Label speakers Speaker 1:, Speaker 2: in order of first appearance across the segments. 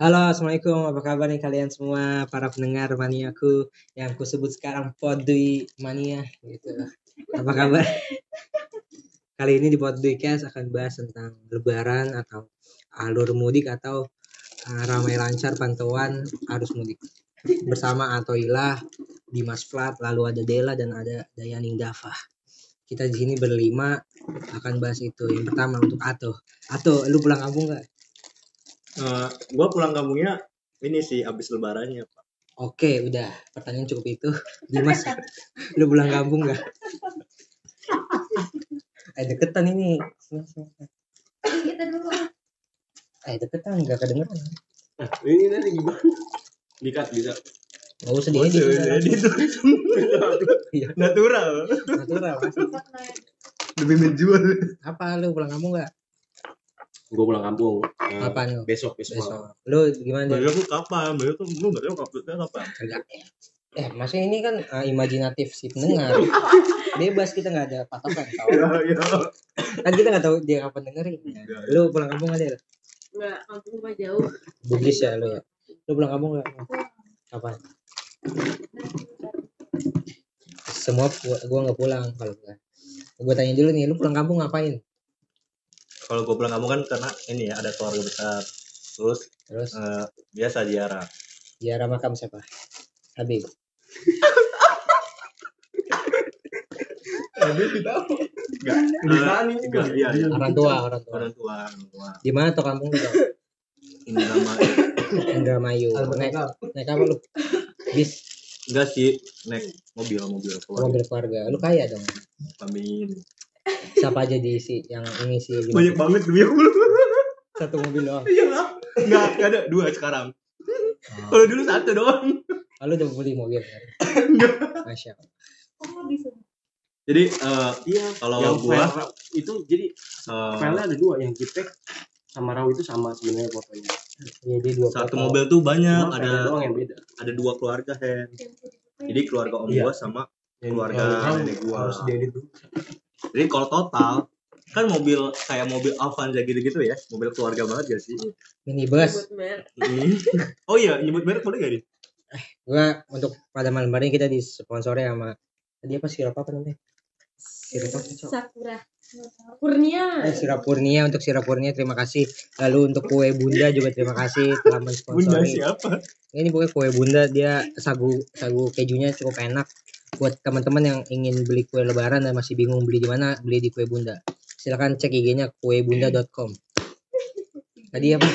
Speaker 1: Halo, assalamualaikum. Apa kabar nih kalian semua para pendengar maniaku yang aku sebut sekarang Podui Mania gitu. Apa kabar? Kali ini di Podui Cast akan bahas tentang Lebaran atau alur mudik atau uh, ramai lancar pantauan arus mudik bersama Atoilah, Dimas Flat, lalu ada Dela dan ada Dayaning Dava. Kita di sini berlima akan bahas itu. Yang pertama untuk Ato. Ato, lu pulang kampung nggak?
Speaker 2: Eh, gua pulang kampungnya ini sih abis lebarannya pak
Speaker 1: Oke, udah. Pertanyaan cukup itu. Dimas, lu pulang kampung nggak? Eh, deketan ini.
Speaker 3: kita dulu
Speaker 1: Eh, deketan nggak kedengeran.
Speaker 2: ini nanti gimana dikat bisa
Speaker 1: Nggak usah diedit. udah. Iya,
Speaker 2: natural
Speaker 1: natural. pasti.
Speaker 2: lebih menjual
Speaker 1: Apa lu pulang kampung nggak?
Speaker 4: Gue pulang kampung Eh,
Speaker 1: lu?
Speaker 4: besok besok,
Speaker 1: Besok. Lu gimana?
Speaker 2: Bayar tuh kapan? Bayar tuh lu nggak tahu kapan kapan?
Speaker 1: Kagak. Eh, maksudnya ini kan uh, imajinatif si pendengar. Bebas kita nggak ada patokan. Tau.
Speaker 2: Ya ya.
Speaker 1: Kan kita nggak tahu dia kapan dengerin. Lu pulang kampung nggak, Del?
Speaker 3: Enggak, kampung gua jauh.
Speaker 1: Bugis ya lu ya. Lu pulang kampung nggak? Kapan? Semua gua, gua nggak pulang kalau gua. Gua tanya dulu nih, lu pulang kampung ngapain?
Speaker 2: Kalau gua pulang kampung kan karena ini ya ada keluarga besar. Terus
Speaker 1: Terus
Speaker 2: eh, biasa ziarah.
Speaker 1: ziarah makam siapa? Habib.
Speaker 2: Ada kita Enggak. Enggak iya iya.
Speaker 1: Orang tua, orang tua.
Speaker 2: Orang tua, orang tua.
Speaker 1: Di mana tuh kampung lu?
Speaker 2: Ini nama
Speaker 1: Indramayu. Naik, naik apa lu? Bis,
Speaker 2: enggak sih naik mobil mobil keluarga.
Speaker 1: mobil keluarga. Lu kaya dong.
Speaker 2: Amin.
Speaker 1: Siapa aja diisi yang ini sih?
Speaker 2: Banyak banget demi Allah.
Speaker 1: Satu mobil doang.
Speaker 2: Iya lah. Enggak, enggak ada dua sekarang. Kalau dulu satu doang.
Speaker 1: Oh, lu udah beli mobil kan? Masya Allah.
Speaker 3: Kok nggak bisa?
Speaker 2: Jadi eh iya kalau
Speaker 4: yang
Speaker 2: gua
Speaker 4: file itu jadi
Speaker 2: eh,
Speaker 4: filenya ada dua yang JPEG sama RAW itu sama sebenarnya fotonya
Speaker 1: Jadi dua
Speaker 2: satu
Speaker 1: foto.
Speaker 2: mobil tuh banyak
Speaker 4: Cuma
Speaker 2: ada
Speaker 4: doang yang beda
Speaker 2: ada dua keluarga Hen. Jadi keluarga om
Speaker 4: Iya.
Speaker 2: gua sama keluarga
Speaker 4: Yang
Speaker 2: nenek gua.
Speaker 4: harus diedit dulu
Speaker 2: Jadi kalau total kan mobil kayak mobil Avanza gitu-gitu ya, mobil keluarga banget gak sih?
Speaker 1: minibus.
Speaker 2: Hmm. oh iya, nyebut merek boleh gak nih?
Speaker 1: Gua untuk pada malam hari kita disponsori sama tadi apa sirup apa namanya? Sirup apa?
Speaker 3: Sakura. Kurnia.
Speaker 1: Eh, Sirup Purnia untuk sirup Purnia terima kasih. Lalu untuk kue Bunda juga terima kasih telah
Speaker 2: Bunda
Speaker 1: mensponsori.
Speaker 2: siapa?
Speaker 1: Ini pokoknya kue Bunda dia sagu sagu kejunya cukup enak buat teman-teman yang ingin beli kue lebaran dan masih bingung beli di mana, beli di kue Bunda. Silakan cek IG-nya kuebunda.com. Tadi apa?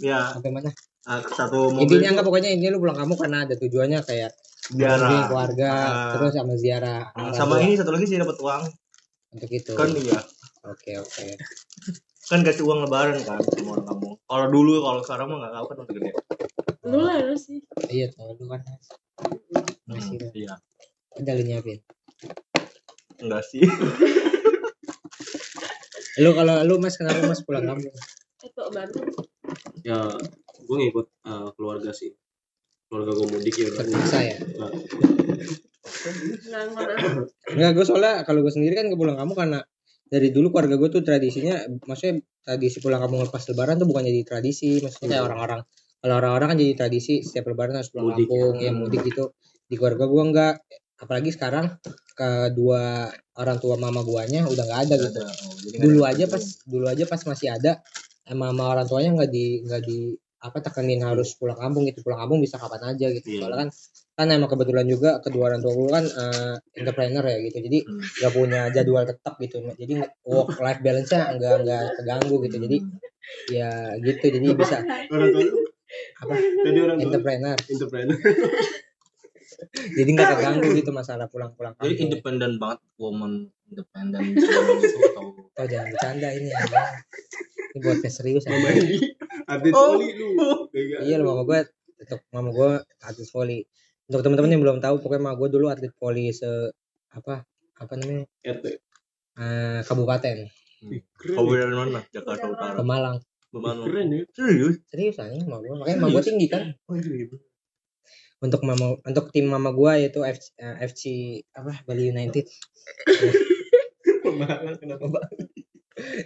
Speaker 2: Ya,
Speaker 1: Sampai mana?
Speaker 2: ah, satu mobil
Speaker 1: Intinya enggak pokoknya intinya lu pulang kamu karena ada tujuannya kayak
Speaker 2: ziarah.
Speaker 1: keluarga,
Speaker 2: Ah.
Speaker 1: terus sama ziarah
Speaker 2: Ah, sama ini satu lagi sih dapat uang.
Speaker 1: untuk itu.
Speaker 2: Kan iya.
Speaker 1: Oke, oke.
Speaker 2: Kan kasih uang lebaran kan sama orang kampung. Kalau dulu kalau sekarang mah enggak tahu kan udah gede.
Speaker 3: Lu lah lu sih.
Speaker 1: Iya, tahu lu kan. Masih
Speaker 2: Hmm, iya.
Speaker 1: Udah lu nyiapin.
Speaker 2: Enggak sih.
Speaker 1: Lu kalau lu Mas kenapa Mas pulang kampung?
Speaker 3: Itu baru.
Speaker 4: ya gue ngikut eh, keluarga sih keluarga gue mudik ya
Speaker 1: Terpaksa ya.
Speaker 4: Nah.
Speaker 1: Enggak, gue soalnya kalau gue sendiri kan ke pulang kampung karena dari dulu keluarga gue tuh tradisinya, maksudnya tradisi pulang kampung lepas lebaran tuh bukan jadi tradisi, maksudnya kayak orang-orang kalau orang-orang kan jadi tradisi setiap lebaran harus pulang
Speaker 4: Mudik.
Speaker 1: kampung, ya mudik gitu. Di keluarga gue enggak, apalagi sekarang kedua orang tua mama guanya udah nggak ada gitu.
Speaker 2: Oh, jadi
Speaker 1: Dulu aja pas dulu aja pas masih ada, sama sama orang tuanya nggak di nggak di apa tekenin harus pulang kampung gitu. Pulang kampung bisa kapan aja gitu.
Speaker 4: Iya.
Speaker 1: soalnya kan kan emang kebetulan juga kedua orang tua gue kan eh, entrepreneur ya gitu. Jadi
Speaker 2: Hmm.
Speaker 1: nggak punya jadwal tetap gitu. Jadi work life balance nya nggak nggak terganggu gitu. Jadi ya gitu. Jadi bisa
Speaker 4: orang tua
Speaker 1: apa?
Speaker 4: Tadi orang tua
Speaker 1: entrepreneur.
Speaker 4: Entrepreneur
Speaker 1: jadi nggak terganggu gitu masalah pulang-pulang
Speaker 2: Jadi independen banget woman independen gitu atau
Speaker 1: oh jangan bercanda ini ya. ini buat serius
Speaker 4: mama
Speaker 1: ya.
Speaker 4: ini atlet
Speaker 2: Oh.
Speaker 4: voli lu
Speaker 1: iya loh mama gue untuk mama gue atlet voli untuk teman-teman yang belum tahu pokoknya mama gue dulu atlet voli se apa apa namanya
Speaker 4: RT
Speaker 1: eh, kabupaten
Speaker 4: ya.
Speaker 2: dari mana? Jakarta Utara.
Speaker 1: Pemalang
Speaker 2: Ke mana?
Speaker 4: keren ya
Speaker 2: Serius?
Speaker 1: serius aja mama gue makanya mama gue tinggi kan
Speaker 4: oh iya iya.
Speaker 1: Untuk mama untuk tim mama gue yaitu FC, eh, FC apa Bali United
Speaker 4: Pemalang kenapa bang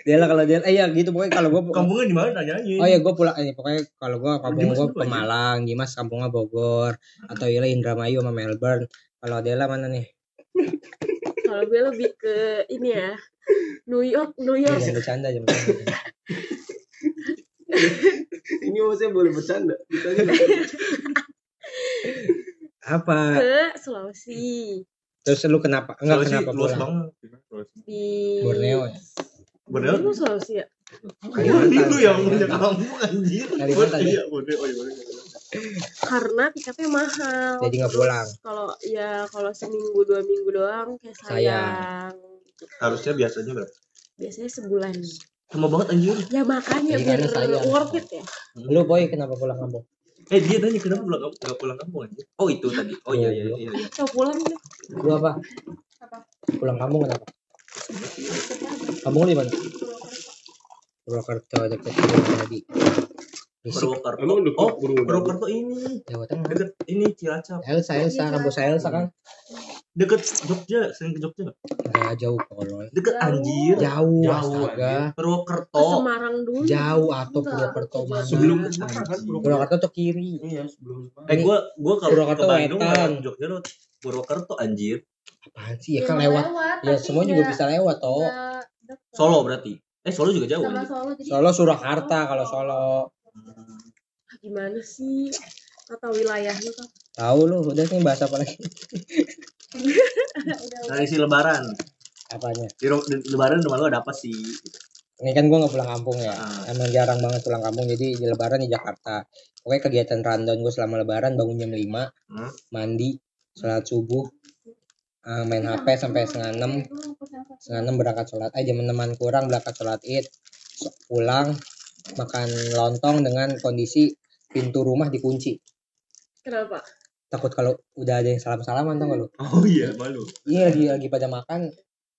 Speaker 1: Dela kalau Dela eh ya gitu pokoknya kalau gua
Speaker 2: Kampungnya di mana tanyain?
Speaker 1: Oh ya gue pulang ini pokoknya kalau gue kampung
Speaker 2: Dimas
Speaker 1: gue
Speaker 2: dulu
Speaker 1: ke
Speaker 2: aja.
Speaker 1: Malang, Dimas kampungnya Bogor atau Ila Indramayu sama Melbourne. Kalau Adela mana nih?
Speaker 3: Kalau gue lebih ke ini ya. New York, New
Speaker 1: Ya,
Speaker 3: York.
Speaker 1: jangan bercanda jangan bercanda.
Speaker 4: Ini maksudnya boleh bercanda.
Speaker 1: Apa?
Speaker 3: Ke Sulawesi.
Speaker 1: Terus lu kenapa? Enggak
Speaker 2: Sulawesi
Speaker 1: kenapa
Speaker 2: luas
Speaker 1: pulang?
Speaker 2: banget. Sulawesi.
Speaker 3: Di
Speaker 1: Borneo ya?
Speaker 2: Borneo?
Speaker 3: Itu Sulawesi ya?
Speaker 1: Kalimantan.
Speaker 2: Lu yang punya kampung anjir.
Speaker 1: Kalimantan, ya?
Speaker 2: Iya, Borneo. Oh, iya.
Speaker 3: Karena tiketnya mahal.
Speaker 1: Jadi nggak pulang.
Speaker 3: Kalau ya kalau seminggu dua minggu doang kayak
Speaker 1: Sayang.
Speaker 3: sayang.
Speaker 2: Harusnya biasanya berapa?
Speaker 3: Biasanya sebulan.
Speaker 2: Sama banget anjir.
Speaker 3: Ya makanya
Speaker 1: Jadi
Speaker 3: biar
Speaker 1: sayang.
Speaker 3: worth it ya.
Speaker 1: Lu boy kenapa pulang kampung?
Speaker 2: Eh dia tanya kenapa pulang kampung? Enggak pulang kampung anjir. Oh itu tadi. Oh iya iya iya. iya.
Speaker 3: Coba pulang deh.
Speaker 1: Lu apa? Pulang kampung kenapa? Kampung lu di mana? Purwokerto deket tadi.
Speaker 2: Purwokerto.
Speaker 4: Emang deket
Speaker 2: Oh,
Speaker 4: Purwokerto?
Speaker 2: Ini.
Speaker 1: Jawa Tengah.
Speaker 2: Deket ini Cilacap.
Speaker 1: Elsa, Elsa, kampus Elsa kan?
Speaker 2: Deket Jogja, sering ke Jogja.
Speaker 1: Enggak jauh kolol.
Speaker 2: Deket
Speaker 3: Jauh.
Speaker 2: anjir.
Speaker 1: Jauh,
Speaker 4: Jauh,
Speaker 1: astaga.
Speaker 3: Ke
Speaker 2: Purwokerto.
Speaker 3: Semarang dulu.
Speaker 1: Jauh atau
Speaker 3: Enggak,
Speaker 1: Purwokerto
Speaker 3: ke
Speaker 1: mana?
Speaker 4: Sebelum ke. Semarang kan
Speaker 1: Purwokerto tuh kiri.
Speaker 4: Iya, sebelum Semarang.
Speaker 2: Eh gua gua kalau
Speaker 1: Purwokerto
Speaker 2: ke Bandung lewat Jogja lo Purwokerto anjir.
Speaker 1: Apaan sih? Ya kan lewat. Ya semua juga bisa lewat toh.
Speaker 2: Solo berarti. Eh Solo juga jauh
Speaker 5: sama. Solo jadi
Speaker 1: Solo Surakarta kalau Solo.
Speaker 2: Hmm.
Speaker 3: Ah, Gimana sih? Kata wilayahnya kan.
Speaker 1: Tahu lu, udah nih bahas apa lagi?
Speaker 2: Tradisi lebaran.
Speaker 1: Apanya?
Speaker 2: Di, di lebaran rumah lu ada apa sih?
Speaker 1: Ini kan gua nggak pulang kampung ya.
Speaker 2: Ah.
Speaker 1: Emang jarang banget pulang kampung jadi di lebaran di Jakarta. Pokoknya kegiatan rundown gue selama lebaran bangun jam 5,
Speaker 2: Hmm.
Speaker 1: mandi, sholat subuh, eh, main HP sampai setengah enam, setengah enam berangkat sholat. Eh jam enaman kurang berangkat sholat id, pulang makan lontong dengan kondisi pintu rumah dikunci.
Speaker 3: Kenapa?
Speaker 1: Takut kalau udah ada yang salam-salaman tau gak lu?
Speaker 2: Oh iya, malu.
Speaker 1: Iya lagi lagi pada makan,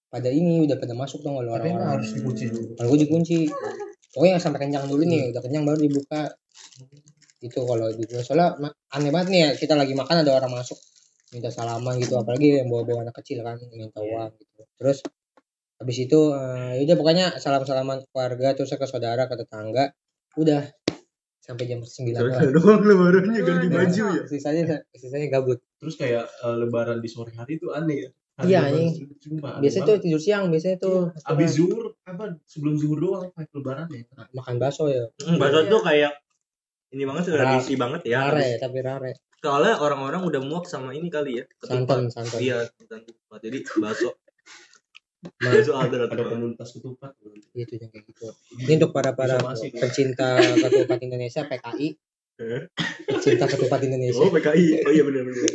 Speaker 1: pada ini udah pada masuk tau gak lu orang-orang.
Speaker 4: dikunci dulu.
Speaker 1: Kalau gue dikunci. Pokoknya sampai kenyang dulu nih, udah kenyang baru dibuka. Itu kalau di gue soalnya aneh banget nih ya, kita lagi makan ada orang masuk minta salaman gitu, apalagi yang bawa-bawa anak kecil kan minta uang gitu. Terus habis itu eh, udah pokoknya salam-salaman ke keluarga terus ke saudara ke tetangga udah sampai jam 9
Speaker 2: Soalnya doang lebarannya ganti
Speaker 3: Nah,
Speaker 2: baju ya.
Speaker 1: sisanya sisanya gabut
Speaker 4: Terus kayak eh, lebaran di sore hari itu aneh ya. Hari
Speaker 1: Iya,
Speaker 4: aneh
Speaker 1: biasanya tuh tidur siang biasanya tuh
Speaker 4: Abis zuhur apa sebelum zuhur doang pas lebaran ya.
Speaker 1: makan bakso ya
Speaker 2: Hmm, Bakso tuh kayak ini banget
Speaker 1: Rare.
Speaker 2: tradisi banget ya.
Speaker 1: rare tapi rare
Speaker 2: Soalnya orang-orang udah muak sama ini kali ya.
Speaker 1: santan
Speaker 2: ketupat.
Speaker 1: santan
Speaker 2: Iya, santan ketupat. Jadi bakso.
Speaker 1: Nah,
Speaker 2: ada
Speaker 4: Ada komunitas ketupat.
Speaker 1: gitu yang kayak gitu ini untuk para para
Speaker 4: masih.
Speaker 1: pencinta ketupat Indonesia PKI
Speaker 2: Eh?
Speaker 1: pencinta ketupat Indonesia
Speaker 2: Oh, PKI. Oh iya benar benar.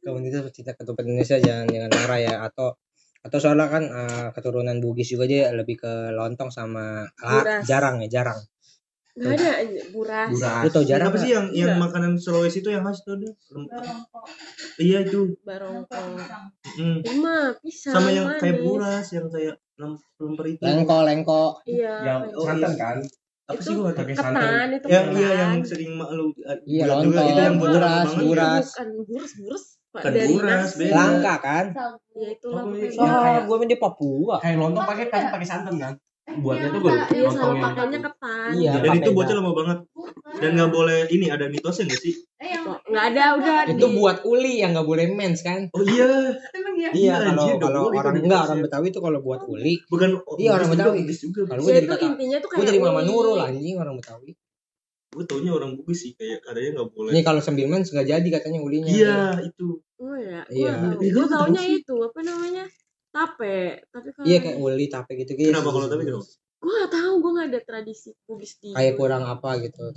Speaker 1: komunitas pencinta ketupat Indonesia jangan jangan marah ya atau atau soalnya kan eh, keturunan Bugis juga dia lebih ke lontong sama ah, jarang ya jarang
Speaker 3: Gak ada buras.
Speaker 4: Buras.
Speaker 1: lu tau jarang
Speaker 2: Apa sih yang yang
Speaker 3: Iya.
Speaker 2: makanan Sulawesi itu yang khas tuh ada? Lem- Iya itu.
Speaker 3: Barongkong.
Speaker 2: Mm.
Speaker 3: Lima pisang.
Speaker 2: Sama yang
Speaker 3: manis.
Speaker 2: kayak buras, yang kayak lem- lemper itu.
Speaker 1: lengko lengko
Speaker 3: Iya.
Speaker 4: Yang
Speaker 2: Oh,
Speaker 4: santan
Speaker 2: iya.
Speaker 4: kan?
Speaker 2: Apa sih
Speaker 3: Itu
Speaker 2: gua nggak tahu.
Speaker 4: Pakai santan.
Speaker 3: itu
Speaker 2: Yang iya yang sering mak lu uh,
Speaker 1: Iya,
Speaker 2: buat juga itu yang
Speaker 1: Buras, buras.
Speaker 3: Bukan buras buras.
Speaker 2: Bukan
Speaker 3: dari
Speaker 2: buras, beda.
Speaker 1: langka kan
Speaker 3: Ya itulah
Speaker 4: Oh,
Speaker 3: pokoknya.
Speaker 4: iya.
Speaker 1: oh gue main di Papua
Speaker 4: Kayak lontong pakai kan pakai santan kan? Buatnya tuh gue
Speaker 3: Iya
Speaker 4: yang
Speaker 3: pakainya ketan.
Speaker 1: Iya.
Speaker 2: Dan itu bocah lama banget. Dan nggak boleh ini ada mitosnya nggak sih?
Speaker 3: Kok Nggak ada udah.
Speaker 1: itu buat uli yang nggak boleh mens kan
Speaker 2: Oh iya.
Speaker 1: iya
Speaker 2: Iya,
Speaker 1: kalau
Speaker 2: anjir,
Speaker 1: kalau
Speaker 2: boleh
Speaker 1: orang enggak orang Betawi itu kalau buat uli
Speaker 2: Bukan
Speaker 1: Iya, orang
Speaker 2: Bugis juga,
Speaker 1: Betawi. Kalau
Speaker 2: Bugis.
Speaker 1: gue jadi
Speaker 3: intinya tuh
Speaker 1: gue
Speaker 3: kayak
Speaker 1: jadi mama. Nurul anjing orang Betawi
Speaker 2: Gue taunya orang Bugis sih kayak katanya nggak boleh.
Speaker 1: ini kalau sembil mens nggak jadi katanya ulinya
Speaker 2: Iya, itu.
Speaker 3: Oh ya,
Speaker 1: Iya.
Speaker 3: gue
Speaker 2: Iya,
Speaker 3: taunya itu apa namanya tape. Tapi kalau
Speaker 1: iya kayak uli tape gitu gitu
Speaker 2: Kenapa kalau tapi kenapa?
Speaker 3: gue gak tahu gue gak ada tradisi Bugis di
Speaker 1: kayak kurang apa gitu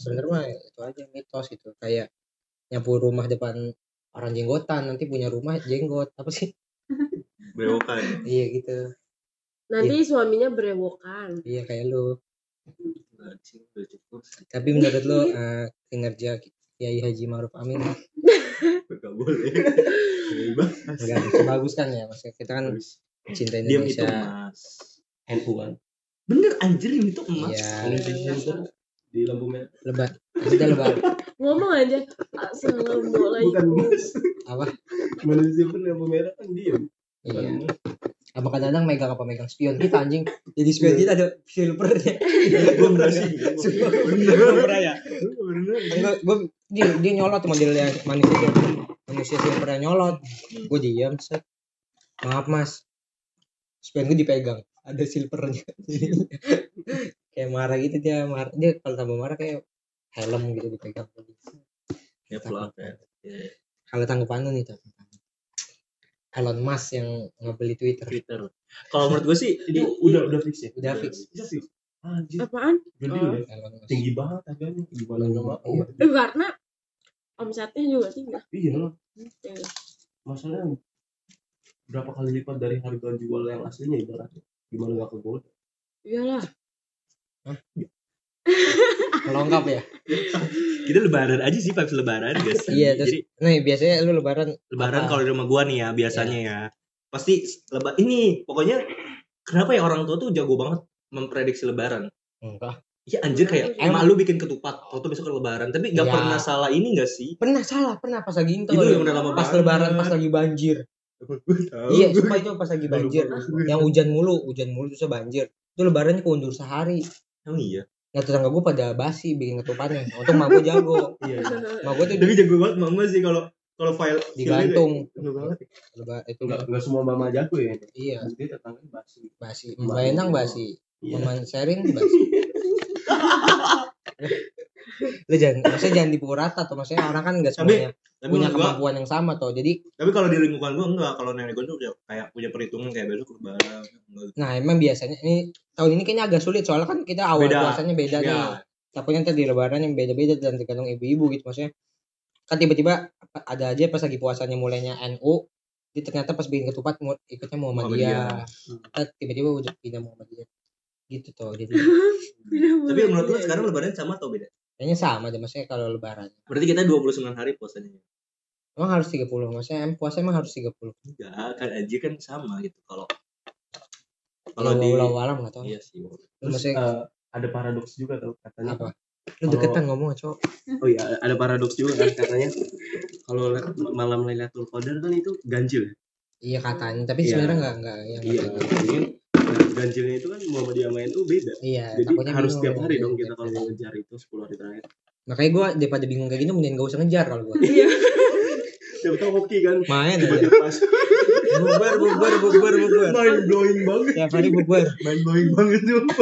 Speaker 1: sebenarnya mah itu aja mitos gitu kayak nyapu rumah depan orang jenggotan nanti punya rumah jenggot apa sih
Speaker 2: Bewokan.
Speaker 1: iya gitu
Speaker 3: nanti suaminya berewokan.
Speaker 1: iya kayak lu tapi menurut lu eh, kinerja Kiai Haji Maruf Amin
Speaker 2: Nggak boleh.
Speaker 1: Enggak bisa bagus kan ya maksudnya kita kan cinta
Speaker 2: Diam itu
Speaker 1: Indonesia
Speaker 2: emas.
Speaker 4: NU kan?
Speaker 2: Bener anjir ini tuh emas.
Speaker 1: iya
Speaker 4: Di lampu merah.
Speaker 1: lebat kita lebat
Speaker 3: Ngomong aja Assalamualaikum.
Speaker 4: Bukan
Speaker 1: apa
Speaker 4: manusia pun lampu merah kan diem.
Speaker 1: Iya. Apa kadang-kadang megang apa megang spion kita anjing. Jadi spion kita ada silvernya.
Speaker 2: Gue bener sih. Bener pernah ya.
Speaker 1: Gue dia, dia nyolot modelnya manusia itu. Manusia silvernya nyolot. Gue diam set. Maaf mas. Spion gue dipegang. Ada silvernya. kayak marah gitu dia marah. Dia kalau tambah marah kayak helm gitu dipegang.
Speaker 2: Ya pulang ya.
Speaker 1: Kalau tanggapan lu nih tuh. Elon Musk yang ngebeli Twitter.
Speaker 2: Twitter. Kalau menurut gue sih
Speaker 4: Ini
Speaker 2: ini
Speaker 4: udah udah fix ya?
Speaker 1: Udah fix.
Speaker 4: Udah fix. Anjir,
Speaker 3: Apaan?
Speaker 4: gede
Speaker 3: Oh.
Speaker 4: ya. Tinggi banget harganya. Gimana nggak mau?
Speaker 1: Iya.
Speaker 3: Eh, karena omsetnya juga tinggi.
Speaker 4: Iya.
Speaker 3: Iya.
Speaker 4: Masalahnya berapa kali lipat dari harga jual yang aslinya ibaratnya. Gimana nggak kegoda?
Speaker 3: Iyalah.
Speaker 1: Melengkap ya.
Speaker 2: kita lebaran aja sih vibes lebaran guys.
Speaker 1: Iya terus
Speaker 2: Jadi
Speaker 1: nih biasanya lu lebaran
Speaker 2: lebaran kalau di rumah gua nih ya biasanya ya. Pasti lebar ini pokoknya kenapa ya orang tua tuh jago banget memprediksi lebaran.
Speaker 1: enggak.
Speaker 2: Iya anjir kayak
Speaker 1: Emang-
Speaker 2: emak lu bikin ketupat waktu besok lebaran tapi nggak
Speaker 1: Iya.
Speaker 2: pernah salah ini gak sih?
Speaker 1: Pernah salah, pernah pas lagi itu.
Speaker 2: Itu yang udah lama
Speaker 1: pas
Speaker 2: banget.
Speaker 1: lebaran pas lagi banjir. Iya, sumpah itu pas lagi banjir. Yang hujan mulu, hujan mulu terus banjir. Itu lebarannya keundur sehari.
Speaker 2: Emang iya.
Speaker 1: Nah tetangga gue pada basi bikin ketupannya. Untung mak gue jago.
Speaker 4: Iya.
Speaker 1: Mak gue tuh
Speaker 2: Tapi jago banget mama sih kalau kalau file
Speaker 1: digantung.
Speaker 2: Jago banget.
Speaker 1: Leba- Itu
Speaker 4: Nggak nggak semua mama jago ya.
Speaker 1: iya
Speaker 4: Nanti tetangganya basi.
Speaker 1: basi. Mbak Enang basi. Maman Serin basi. Lu jangan, maksudnya jangan dipukul rata tuh. Maksudnya orang kan nggak semuanya
Speaker 2: Tapi
Speaker 1: punya
Speaker 2: menurut gua,
Speaker 1: kemampuan yang sama tuh. Jadi
Speaker 2: tapi kalau di lingkungan gua enggak, kalau nenek gua tuh udah kayak punya perhitungan kayak besok lebaran. Enggak.
Speaker 1: Nah emang biasanya ini tahun ini kayaknya agak sulit soalnya kan kita awal
Speaker 2: Beda.
Speaker 1: puasanya beda nih.
Speaker 2: Ya,
Speaker 1: Takutnya ntar di lebaran yang beda-beda dan tergantung ibu-ibu gitu maksudnya. Kan tiba-tiba ada aja pas lagi puasanya mulainya NU, dia ternyata pas bikin ketupat ikutnya Muhammadiyah. Ntar tiba-tiba udah pindah Muhammadiyah. Gitu tuh. Jadi
Speaker 2: tapi menurut lu sekarang lebaran sama atau beda?
Speaker 1: kayaknya sama deh maksudnya kalau lebaran.
Speaker 2: Berarti kita 29 hari puasanya.
Speaker 1: Emang harus 30, maksudnya em puasa emang harus 30.
Speaker 2: Enggak, kan aja kan sama gitu kalau
Speaker 1: Kalau
Speaker 2: di
Speaker 1: di alam nggak tahu.
Speaker 2: iya sih.
Speaker 4: Terus
Speaker 1: maksudnya
Speaker 4: eh, ada paradoks juga tuh katanya.
Speaker 1: apa? Lu deketan ngomong cowok.
Speaker 4: Oh iya, ada paradoks juga kan katanya. Kalau malam Lailatul Qadar kan itu ganjil. ya?
Speaker 1: Iya katanya, tapi
Speaker 4: Iya.
Speaker 1: sebenarnya enggak enggak yang
Speaker 4: Iya, ganjilnya itu kan Muhammadiyah sama itu beda.
Speaker 1: Iya,
Speaker 4: Jadi harus
Speaker 1: ya.
Speaker 4: hari dong
Speaker 1: Iya,
Speaker 4: kita kalau
Speaker 1: iya.
Speaker 4: mau ngejar itu 10 hari terakhir.
Speaker 1: Makanya gue daripada bingung kayak gini mending gak usah ngejar kalau gue.
Speaker 4: Siapa tahu hoki kan.
Speaker 1: Main
Speaker 4: Tiba-tiba pas
Speaker 1: bubar bubar bubar bubar.
Speaker 4: mind blowing banget.
Speaker 1: Tiap hari bubar.
Speaker 4: Mind blowing banget tuh.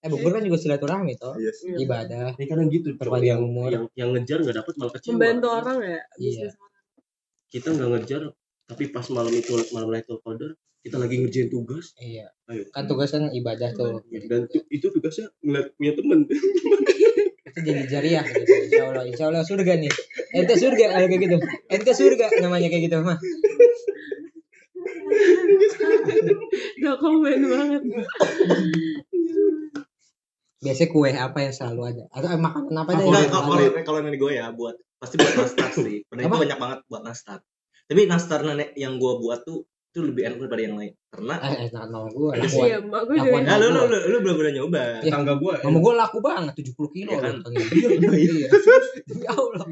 Speaker 1: Eh bubar kan juga silaturahmi toh.
Speaker 2: Iya sih.
Speaker 1: Ibadah.
Speaker 4: Ini kadang gitu,
Speaker 1: Perpanjang
Speaker 4: yang,
Speaker 1: umur.
Speaker 4: yang yang ngejar nggak dapat malah kecewa.
Speaker 3: Membantu orang ya.
Speaker 1: Iya.
Speaker 3: bisnis.
Speaker 4: Kita nggak ngejar, tapi pas malam itu malam Lailatul Qadar kita lagi ngerjain tugas.
Speaker 1: Iya.
Speaker 4: Ayo.
Speaker 1: Kan tugas kan ibadah tuh.
Speaker 4: Dan tu- itu tugasnya ngeliat punya temen.
Speaker 1: Itu jadi jariah gitu. Insya Allah, insya Allah surga nih. Ente surga kalau kayak gitu. Ente surga namanya kayak gitu mah.
Speaker 3: Gak komen banget.
Speaker 1: Biasanya kue apa yang selalu ada? Atau eh, makanan apa deh? Yang
Speaker 2: kalau
Speaker 1: ada?
Speaker 2: kalau nenek gue ya buat pasti buat nastar sih. Pernah itu banyak banget buat nastar. Tapi nastar nenek yang gue buat tuh itu lebih enak daripada yang lain. Karena
Speaker 1: Eh, eh, jangan mama gue.
Speaker 2: Iya
Speaker 1: Laku.
Speaker 3: Iya, gue juga.
Speaker 2: ya lu lu lu, lu belum pernah nyoba.
Speaker 1: Iya.
Speaker 4: Tangga gua.
Speaker 1: Mama gue laku banget 70 kilo
Speaker 2: Iya kan?
Speaker 1: loh. Iya. Iya. Demi Allah.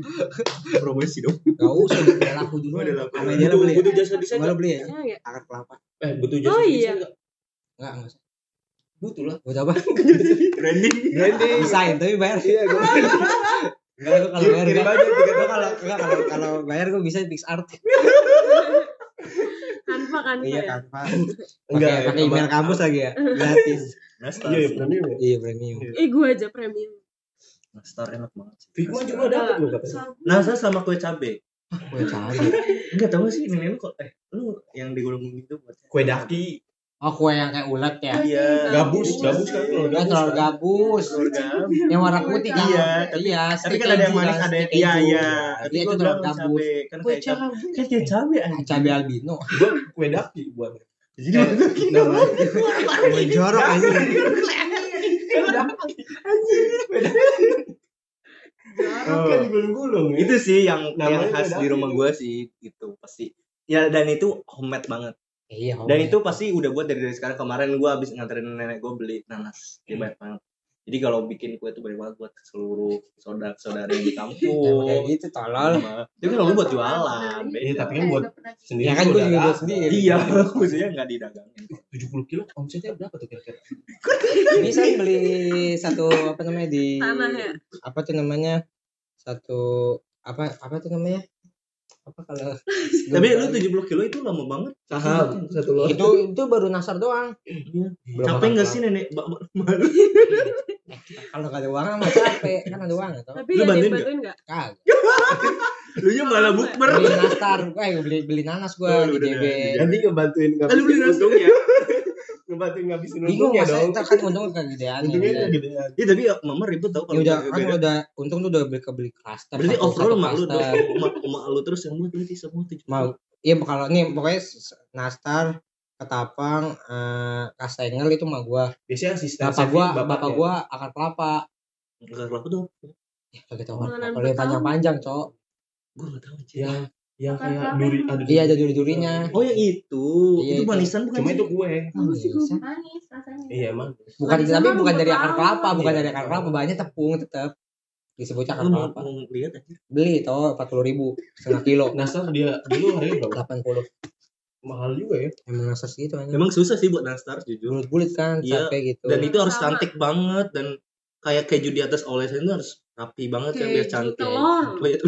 Speaker 2: Promosi dong.
Speaker 1: Gak usah udah udah laku dulu.
Speaker 2: Udah laku.
Speaker 1: Sama dia
Speaker 4: Butuh,
Speaker 1: beli.
Speaker 4: butuh jasa desain
Speaker 1: Gue
Speaker 4: nggak?
Speaker 1: beli ya.
Speaker 3: Iya?
Speaker 1: Akar kelapa.
Speaker 4: Eh, butuh jasa
Speaker 3: Oh,
Speaker 4: desain
Speaker 3: iya.
Speaker 4: nggak?
Speaker 1: Enggak, enggak usah.
Speaker 4: Butuh lah.
Speaker 1: Buat apa?
Speaker 2: Branding.
Speaker 4: Branding.
Speaker 1: Desain tapi bayar. Iya, gue. Enggak, gue kalau bayar
Speaker 2: Kirim aja
Speaker 1: Gue kalau enggak kalau kalau bayar gue bisa fix art.
Speaker 3: Kanva, kanva
Speaker 1: Iya
Speaker 3: ya.
Speaker 1: kan, Pak.
Speaker 4: Enggak,
Speaker 1: Pakai email kampus lagi ya. Gratis.
Speaker 2: Nastar.
Speaker 4: Iya, branding ya.
Speaker 1: Iya, premium.
Speaker 3: Eh, gue aja premium.
Speaker 2: Nastar enak banget sih.
Speaker 4: Juga dapat loh katanya.
Speaker 2: Nastar sama kue cabe.
Speaker 1: Gue cari.
Speaker 2: Enggak tahu sih lu kok eh lu yang digulung gitu buat
Speaker 4: Kue daki.
Speaker 1: Oh, kue yang kayak ulet ya.
Speaker 2: Iya.
Speaker 4: Gabus, gabus kan kalau
Speaker 1: Kan
Speaker 4: gabus.
Speaker 1: telur
Speaker 4: kan.
Speaker 1: gabus.
Speaker 2: Telur gabus.
Speaker 1: Yang warna putih kan.
Speaker 2: Iya, tapi-
Speaker 1: iya.
Speaker 2: Tapi kan ada yang manis,
Speaker 1: kan,
Speaker 2: ada yang iya iya.
Speaker 1: Tapi
Speaker 2: Tapi
Speaker 1: itu telur gabus.
Speaker 2: cabe kan
Speaker 4: Kue
Speaker 2: kayak cabe.
Speaker 4: cabe.
Speaker 2: Kan kayak cabe anjing.
Speaker 1: Cabe albino.
Speaker 4: Gua kue daki buat.
Speaker 2: Jadi nama
Speaker 1: Menjorok aja.
Speaker 4: Kan digulung-gulung ya.
Speaker 2: itu sih yang yang khas
Speaker 4: kue
Speaker 2: di rumah gua sih gitu pasti. Ya dan itu homemade banget.
Speaker 1: Iya.
Speaker 2: Dan itu pasti udah buat dari dari sekarang kemarin gua habis nganterin nenek gua beli nanas. Dia banyak banget. Jadi kalau bikin kue itu banyak banget buat seluruh saudara-saudara yang di
Speaker 1: Ya
Speaker 2: kampung.
Speaker 1: kayak gitu tolol.
Speaker 2: Sama- Tapi kalau lu buat jualan,
Speaker 4: Iya,
Speaker 2: beda.
Speaker 4: tapi kan buat sendiri
Speaker 1: Ya kan gue juga buat sendiri.
Speaker 2: Iya, maksudnya nggak didagangin.
Speaker 4: 70 kilo omsetnya berapa tuh kira-kira?
Speaker 1: Bisa beli satu apa namanya di
Speaker 3: Tanah ya?
Speaker 1: apa tuh namanya satu apa apa tuh namanya apa kalau
Speaker 2: Tapi lu 70 kilo itu lama banget.
Speaker 4: Saham satu lot.
Speaker 1: itu itu baru nasar doang
Speaker 2: Iya. Capek nggak sih nenek? Ba- ba-
Speaker 1: kalau gak ada uang mah capek kan ada uang atau
Speaker 3: Tapi
Speaker 2: Lu bantuin
Speaker 3: nggak?
Speaker 1: kagak
Speaker 2: Lu nya malah bukber.
Speaker 1: beli nastar eh beli beli nanas
Speaker 2: Oh,
Speaker 1: gua
Speaker 2: lu
Speaker 1: di JB
Speaker 4: Nanti ngebantuin
Speaker 2: Ah, lu beli
Speaker 4: ngabisin
Speaker 2: nasi.
Speaker 4: Untungnya. ngebantuin ngabisin
Speaker 1: bingung
Speaker 4: untungnya dong.
Speaker 1: itu kan untung kegedean
Speaker 4: Untungnya
Speaker 1: ya,
Speaker 4: kegedean.
Speaker 2: Iya tapi mama ribet tau
Speaker 1: ya
Speaker 2: kalau
Speaker 1: udah
Speaker 2: beda-
Speaker 1: kan udah untung tuh udah beli kebeli klaster
Speaker 2: Berarti
Speaker 1: satu-
Speaker 2: overall emak lu dong. Emak emak lu terus yang buat berarti semua tujuh.
Speaker 1: mau iya kalau nih pokoknya nastar ketapang eh, kastengel itu mah gua
Speaker 4: Biasanya asisten
Speaker 1: bapak gua bapak gua akar kelapa
Speaker 2: Enggak kelapa tuh.
Speaker 1: ya kagak tahu akar
Speaker 3: pertama.
Speaker 1: panjang-panjang cok
Speaker 2: Gue nggak tahu sih.
Speaker 4: yang yang
Speaker 3: Makan
Speaker 4: kayak duri
Speaker 3: emang.
Speaker 4: ada
Speaker 1: iya ada duri-durinya
Speaker 2: Oh yang itu.
Speaker 1: Iya,
Speaker 2: itu
Speaker 1: itu.
Speaker 2: manisan bukan
Speaker 4: Cuma itu kue.
Speaker 1: Bisa.
Speaker 5: manis rasanya.
Speaker 4: Iya emang.
Speaker 1: bukan
Speaker 3: Manisan
Speaker 1: tapi
Speaker 3: mah
Speaker 1: bukan dari akar kelapa bukan
Speaker 4: Iya.
Speaker 1: dari akar kelapa banyak tepung tetap disebutnya akar kelapa
Speaker 2: mau lihat aja.
Speaker 1: beli toh empat puluh ribu setengah kilo
Speaker 4: Nastar dia dulu harganya berapa?
Speaker 1: delapan puluh
Speaker 4: Mahal juga ya.
Speaker 1: emang nasar segitu aja
Speaker 2: Memang susah sih buat nastar jujur.
Speaker 1: bulat-bulat kan
Speaker 2: Iya,
Speaker 1: capek gitu
Speaker 2: Dan itu harus cantik banget dan kayak keju di atas olesan itu harus rapi banget kan biar
Speaker 3: Keju
Speaker 2: cantik.
Speaker 3: telur.
Speaker 2: Oh, iya.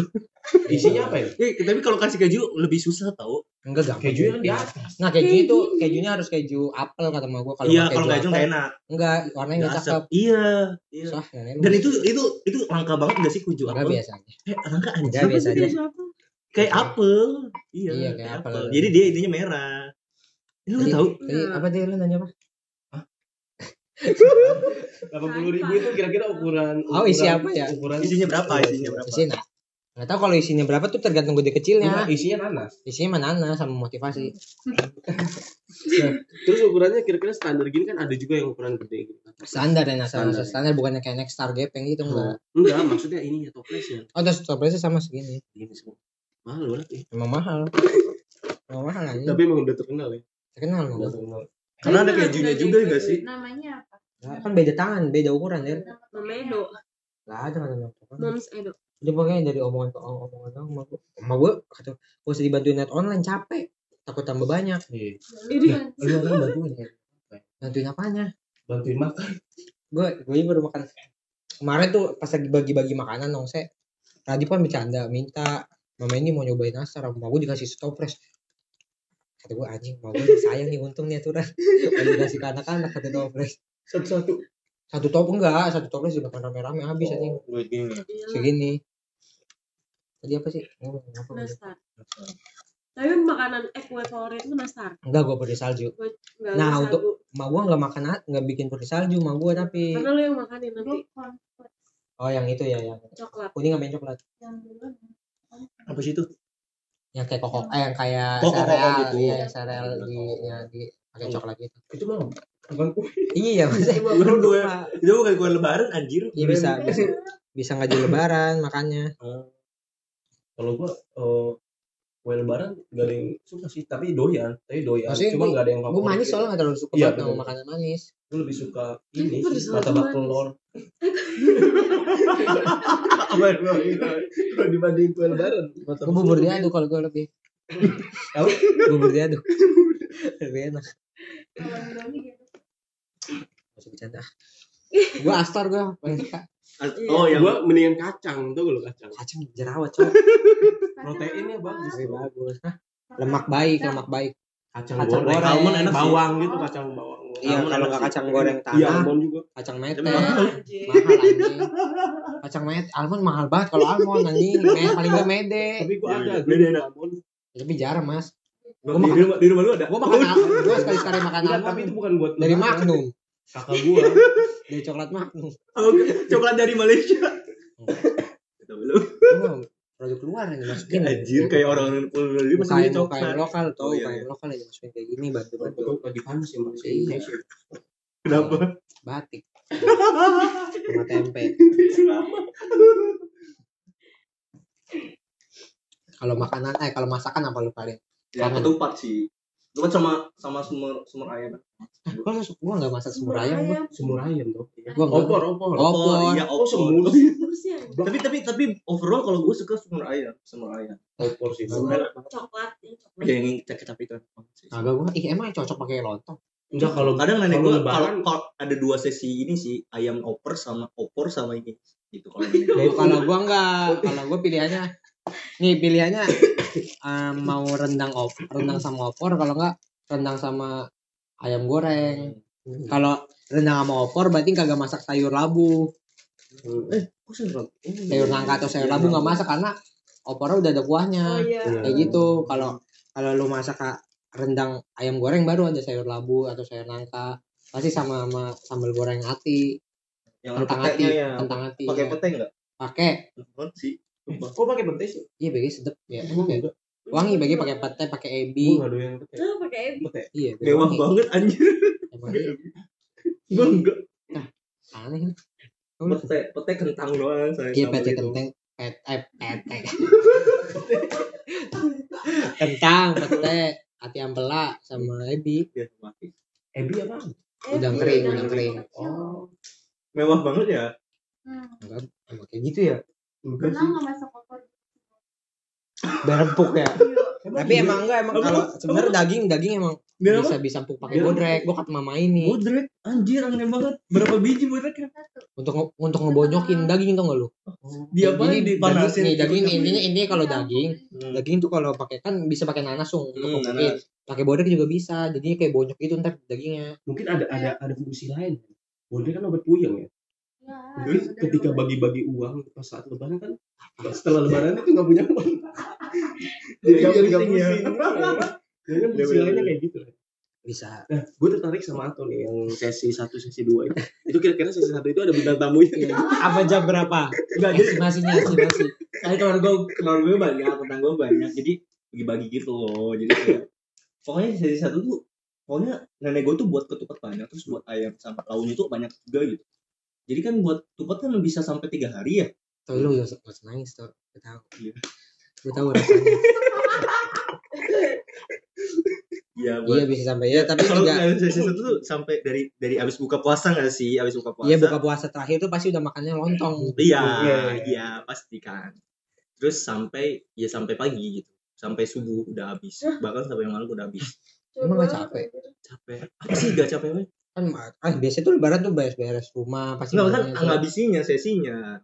Speaker 4: Isinya apa ya?
Speaker 2: Eh, tapi kalau kasih keju lebih susah tau.
Speaker 1: enggak gampang
Speaker 4: Kejunya kan di atas.
Speaker 1: nah keju
Speaker 3: Keju.
Speaker 1: itu kejunya harus keju apel kata mama gua kalau
Speaker 2: Iya,
Speaker 1: nggak
Speaker 2: kalau nggak
Speaker 1: apel,
Speaker 2: nggak enak.
Speaker 1: enggak warnanya
Speaker 2: Nggak
Speaker 1: nggak
Speaker 2: asap.
Speaker 1: cakep
Speaker 2: Iya, iya.
Speaker 1: Nenek lu.
Speaker 2: Dan itu itu itu langka banget gak sih keju
Speaker 1: enggak
Speaker 2: apel?
Speaker 1: biasa aja
Speaker 2: Eh, langka
Speaker 1: enggak
Speaker 2: aja.
Speaker 1: biasa aja
Speaker 2: Kayak apel. Iya,
Speaker 1: Iya,
Speaker 2: kayak
Speaker 1: kayak
Speaker 2: apel.
Speaker 1: apel.
Speaker 2: Jadi dia ininya merah. Ini lu
Speaker 1: Jadi-
Speaker 2: tahu?
Speaker 1: Jadi apa tadi lu nanya apa?
Speaker 4: Delapan puluh ribu itu kira-kira ukuran.
Speaker 1: Oh, isi
Speaker 4: ukuran-
Speaker 1: apa ya?
Speaker 4: Ukuran
Speaker 2: Isinya berapa? Isinya berapa?
Speaker 1: Isinya nggak tahu kalau isinya berapa tuh tergantung gede kecilnya.
Speaker 4: Enggak, isinya nanas.
Speaker 1: Isinya mana nana sama motivasi.
Speaker 4: Terus ukurannya kira-kira standar gini kan ada juga yang ukuran gede gitu.
Speaker 1: Standar ya nasar
Speaker 4: Standar.
Speaker 1: standar, bukannya kayak next star gepeng gitu enggak.
Speaker 4: Enggak, maksudnya ini ya toplesnya.
Speaker 1: Oh, terus toplesnya sama segini.
Speaker 4: Gini semua. Mahal banget ya.
Speaker 1: Emang mahal. Emang mahal aja.
Speaker 4: Tapi emang udah terkenal ya.
Speaker 1: Terkenal
Speaker 4: Udah
Speaker 1: mau.
Speaker 4: terkenal.
Speaker 2: Karena ada kejunya juga gak sih?
Speaker 5: Namanya apa?
Speaker 1: Kan beda tangan, beda ukuran ya.
Speaker 3: Mama Edo.
Speaker 1: Lah ada kan
Speaker 3: Moms Edo.
Speaker 1: Jadi pokoknya dari omongan ke omongan dong sama gue. Sama gue kata gue usah dibantuin net online capek. Takut tambah banyak.
Speaker 4: Iya.
Speaker 1: Lu orang bantuin ya. Bantuin apanya?
Speaker 4: Bantuin makan.
Speaker 1: Gue gue baru makan. Kemarin tuh pas lagi bagi-bagi makanan dong saya. Tadi kan bercanda minta mama ini mau nyobain nastar sama gue dikasih stopres. Kata gue anjing mau gue sayang nih untung nih aturan. Kalau dikasih ke anak-anak kata toples.
Speaker 4: Satu-satu.
Speaker 1: Satu top enggak, satu toples dimakan rame-rame habis anjing.
Speaker 2: Duit gini.
Speaker 1: Segini. Tadi apa sih? Apa? gua?
Speaker 3: nastar. Tapi makanan eh kue favorit itu nastar.
Speaker 1: Enggak, gue putih salju.
Speaker 3: Enggak
Speaker 1: Nah,
Speaker 3: bisa,
Speaker 1: untuk-
Speaker 3: Bu.
Speaker 1: Ma gue nggak makan nggak bikin putih salju, ma gue tapi
Speaker 3: karena lu yang makanin nanti
Speaker 1: oh yang itu ya yang
Speaker 3: coklat.
Speaker 1: kuning sama coklat,
Speaker 5: Yang dulu.
Speaker 2: Apa sih itu?
Speaker 1: yang kayak kokok, eh yang kayak
Speaker 2: Oh,
Speaker 1: sereal,
Speaker 2: gitu.
Speaker 1: iya yang sereal di ya, di pakai coklat gitu.
Speaker 4: Itu mah kue.
Speaker 1: Iya, maksudnya
Speaker 2: bukan kue. Itu bukan kue lebaran anjir.
Speaker 1: Iya bisa, bisa, bisa nggak di lebaran makannya.
Speaker 4: Kalau gua eh, kue lebaran gak ada yang suka sih, tapi doyan, tapi doyan.
Speaker 1: Maksudnya
Speaker 4: Cuma
Speaker 1: gua-
Speaker 4: gak ada yang
Speaker 1: Gue
Speaker 4: favorit
Speaker 1: manis
Speaker 4: gitu.
Speaker 1: soalnya nggak terlalu suka
Speaker 4: Iya,
Speaker 1: banget sama makanan manis.
Speaker 4: Gua lebih suka
Speaker 3: Tapi
Speaker 4: ini sih, martabak telur.
Speaker 2: Apa yang lu
Speaker 4: Kalau dibanding kue lebaran.
Speaker 1: Gue bubur diaduk kalau gue lebih.
Speaker 4: Apa?
Speaker 1: bubur diaduk. lebih enak. Masih bercanda. Gue astor gue suka.
Speaker 2: Oh, yang
Speaker 4: Gua mendingan kacang, tuh lo kacang.
Speaker 1: Kacang jerawat cok.
Speaker 4: Proteinnya bagus.
Speaker 1: Lebih bagus. Hah? Lemak baik, lemak baik.
Speaker 4: Kacang,
Speaker 1: Kacang
Speaker 4: goreng,
Speaker 1: goreng.
Speaker 2: Almond enak sih.
Speaker 4: bawang gitu, kacang bawang.
Speaker 1: Iya,
Speaker 2: Almond
Speaker 1: kalau nggak kacang goreng
Speaker 4: Iya,
Speaker 1: tanah,
Speaker 4: almond juga.
Speaker 1: kacang mete.
Speaker 2: Tapi mahal.
Speaker 3: Anjing.
Speaker 1: anjing kacang mete almond mahal banget kalau almond anjing Me, paling gak mede
Speaker 4: Tapi gua
Speaker 2: Iya,
Speaker 4: ada
Speaker 2: iya.
Speaker 4: gue
Speaker 2: Beda enak.
Speaker 4: almond.
Speaker 1: tapi jarang mas
Speaker 2: di, di rumah di rumah lu ada?
Speaker 1: gua makan al- gua sekali sekali makan almond
Speaker 4: tapi itu bukan buat
Speaker 1: dari. Magnum
Speaker 4: Kakak gua
Speaker 1: dari coklat Magnum
Speaker 2: Oh, coklat dari Malaysia. Lu?
Speaker 1: Gua produk luar yang dimasukin
Speaker 2: Anjir kayak orang-orang pulau ini masih coklat.
Speaker 1: lokal tuh
Speaker 2: Oh, iya, iya.
Speaker 1: lokal yang dimasukin kayak gini bantu bantu
Speaker 4: Betul lagi panas ya Mas.
Speaker 1: Iya.
Speaker 2: Kenapa?
Speaker 1: batik sama tempe kalau makanan eh kalau masakan apa lu paling
Speaker 2: Ya ketupat sih. Kan sama sama sumur sumur ayam.
Speaker 1: Gua gua enggak masak semur ayam gua.
Speaker 4: Semur ayam dong.
Speaker 1: Gua enggak.
Speaker 4: Opor, opor.
Speaker 1: Opor.
Speaker 2: iya
Speaker 4: Oh,
Speaker 2: opor.
Speaker 4: semur.
Speaker 2: Tapi tapi tapi overall kalau gue suka sumur ayam, sumur ayam.
Speaker 4: Opor sih.
Speaker 3: semur coklat yang coklat.
Speaker 2: Ya yang kita tapi kan.
Speaker 1: Kagak gua. Ih, emang cocok pakai lontong.
Speaker 4: Enggak kalau
Speaker 2: Kadang nenek
Speaker 4: kalau
Speaker 2: gue kalau kalau ada dua sesi ini sih ayam oper sama opor sama ini gitu kalau
Speaker 1: kalau gua enggak, kalau gua pilihannya nih pilihannya eh, mau rendang op, rendang sama opor kalau enggak rendang sama ayam goreng. Kalau rendang sama opor berarti kagak masak sayur labu.
Speaker 4: eh kok sayur
Speaker 1: Sayur nangka atau sayur labu nggak masak karena opornya udah ada kuahnya.
Speaker 3: Oh iya.
Speaker 1: Kayak gitu. Kalau kalau lu masak rendang ayam goreng baru ada sayur labu atau sayur nangka. Pasti sama sama sambal goreng ati,
Speaker 2: yang
Speaker 1: kentang ati,
Speaker 2: petenya ya.
Speaker 1: kentang ati.
Speaker 2: Pakai
Speaker 1: ya.
Speaker 2: pete enggak?
Speaker 1: Pakai.
Speaker 2: Sih?
Speaker 4: Kok pakai pete sih?
Speaker 1: Iya, bagi sedep ya.
Speaker 4: Emang
Speaker 1: Kayak
Speaker 4: enggak?
Speaker 1: Wangi bagi pakai pete, pakai ebi.
Speaker 4: enggak doyan pete.
Speaker 3: Ah, pakai ebi.
Speaker 4: Pete.
Speaker 1: Iya,
Speaker 2: Mewah banget anjir.
Speaker 1: Emang iya.
Speaker 2: Gue enggak.
Speaker 1: aneh. Kamu
Speaker 2: Pete, pete kentang doang saya.
Speaker 1: Iya pete
Speaker 2: itu.
Speaker 1: kentang pet eh pete. Kentang, pete, ati ampela sama ebi.
Speaker 2: Iya, mati.
Speaker 4: Ebi apa?
Speaker 1: Udang kering, udang kering.
Speaker 4: Oh.
Speaker 2: Mewah banget ya.
Speaker 5: Hmm.
Speaker 1: Enggak, emang kayak gitu ya.
Speaker 4: Enggak sih.
Speaker 5: nggak masak opor?
Speaker 1: Berempuk ya. Tapi
Speaker 4: iya?
Speaker 1: emang enggak emang kalau sebenarnya daging daging emang
Speaker 2: Biar
Speaker 1: bisa bisa empuk pakai bodrek. Gua kata mama ini
Speaker 2: Bodrek, anjir aneh banget. Berapa biji?
Speaker 5: Satu.
Speaker 1: untuk untuk ngebonyokin daging tau gak lu?
Speaker 2: Dia apa
Speaker 1: Jadi
Speaker 2: dipanasin?
Speaker 1: daging, nih daging intinya intinya kalau
Speaker 5: Campur.
Speaker 1: daging
Speaker 2: Hmm.
Speaker 1: daging tuh kalau pakai kan bisa pakai nanas sung untuk
Speaker 2: Hmm.
Speaker 1: Pakai bodrek juga bisa. Jadi kayak bonyok gitu ntar dagingnya.
Speaker 4: Mungkin ada ada ada fungsi lain. Bodrek kan obat puyeng ya.
Speaker 5: Ya,
Speaker 4: Terus
Speaker 5: bener,
Speaker 4: ketika bagi-bagi uang pas saat lebaran kan setelah lebaran itu nggak punya uang.
Speaker 2: Jadi
Speaker 4: Jadi
Speaker 2: nggak
Speaker 4: nggak
Speaker 2: pusing ya.
Speaker 4: pusing. Jadi kan
Speaker 2: Iya,
Speaker 4: kayak gitu.
Speaker 1: Bisa.
Speaker 4: Nah, gue tertarik sama Ato nih yang sesi 1, sesi 2 itu. Itu kira-kira sesi 1 itu ada bintang tamunya.
Speaker 1: Iya. Apa jam berapa?
Speaker 2: Enggak, jadi
Speaker 1: Estimasinya estimasi.
Speaker 2: Kan keluar gue keluar gue banyak, tentang gue banyak. Jadi bagi-bagi gitu loh. Jadi kayak pokoknya sesi satu tuh pokoknya nenek gue tuh buat ketupat banyak terus buat ayam sama lauknya tuh banyak juga gitu. Jadi kan buat ketupat kan bisa sampai tiga hari ya.
Speaker 1: Tuh lu gak usah nangis tuh. Gue tahu.
Speaker 2: Iya.
Speaker 1: Gue tahu rasanya.
Speaker 2: Iya
Speaker 1: iya bisa sampai ya tapi
Speaker 2: kalau
Speaker 1: juga
Speaker 2: kalau sesi satu tuh sampai dari dari abis buka puasa nggak sih? Abis buka puasa.
Speaker 1: Iya buka puasa terakhir tuh pasti udah makannya lontong.
Speaker 2: Iya,
Speaker 4: Iya.
Speaker 2: iya pasti kan. Terus sampai ya sampai pagi gitu. Sampai subuh udah habis. Bahkan sampai malam udah habis.
Speaker 1: Emang gak capek?
Speaker 2: Capek. Apa sih gak capek?
Speaker 1: Kan ah, biasanya tuh lebaran tuh beres-beres rumah pasti.
Speaker 2: Enggak kan ngabisinya sesinya.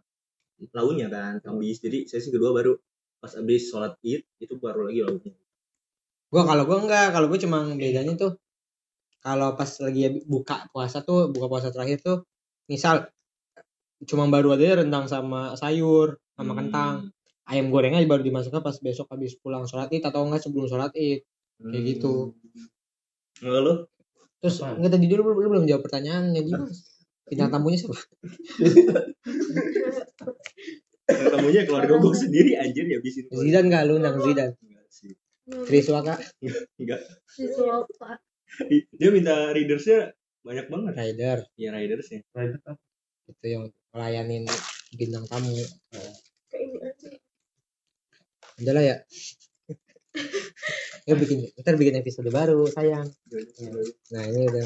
Speaker 2: Launya kan habis. Jadi sesi kedua baru pas habis sholat id itu baru lagi launya.
Speaker 1: Gua kalau gua enggak, kalau gua cuma bedanya tuh kalau pas lagi buka puasa tuh, buka puasa terakhir tuh misal cuma baru ada rendang sama sayur sama
Speaker 2: Hmm.
Speaker 1: kentang. Ayam gorengnya baru dimasukkan pas besok habis pulang sholat id atau enggak sebelum sholat id. Kayak gitu.
Speaker 2: Enggak lo?
Speaker 1: Terus
Speaker 4: Apaan?
Speaker 1: enggak tadi dulu lu, lu belum jawab pertanyaannya Dimas. Bintang tamunya siapa?
Speaker 2: Tamunya keluarga gue sendiri anjir ya habisin.
Speaker 1: Zidan enggak lu undang Zidan? Triswaka
Speaker 2: Enggak.
Speaker 5: Siswa Pak.
Speaker 2: Dia minta readersnya banyak banget.
Speaker 1: Rider
Speaker 2: Ya ridersnya.
Speaker 1: itu yang melayanin bintang tamu.
Speaker 3: Kayak ini aja.
Speaker 1: Udah lah ya. Ya bikin ntar bikin episode baru sayang. Nah ini udah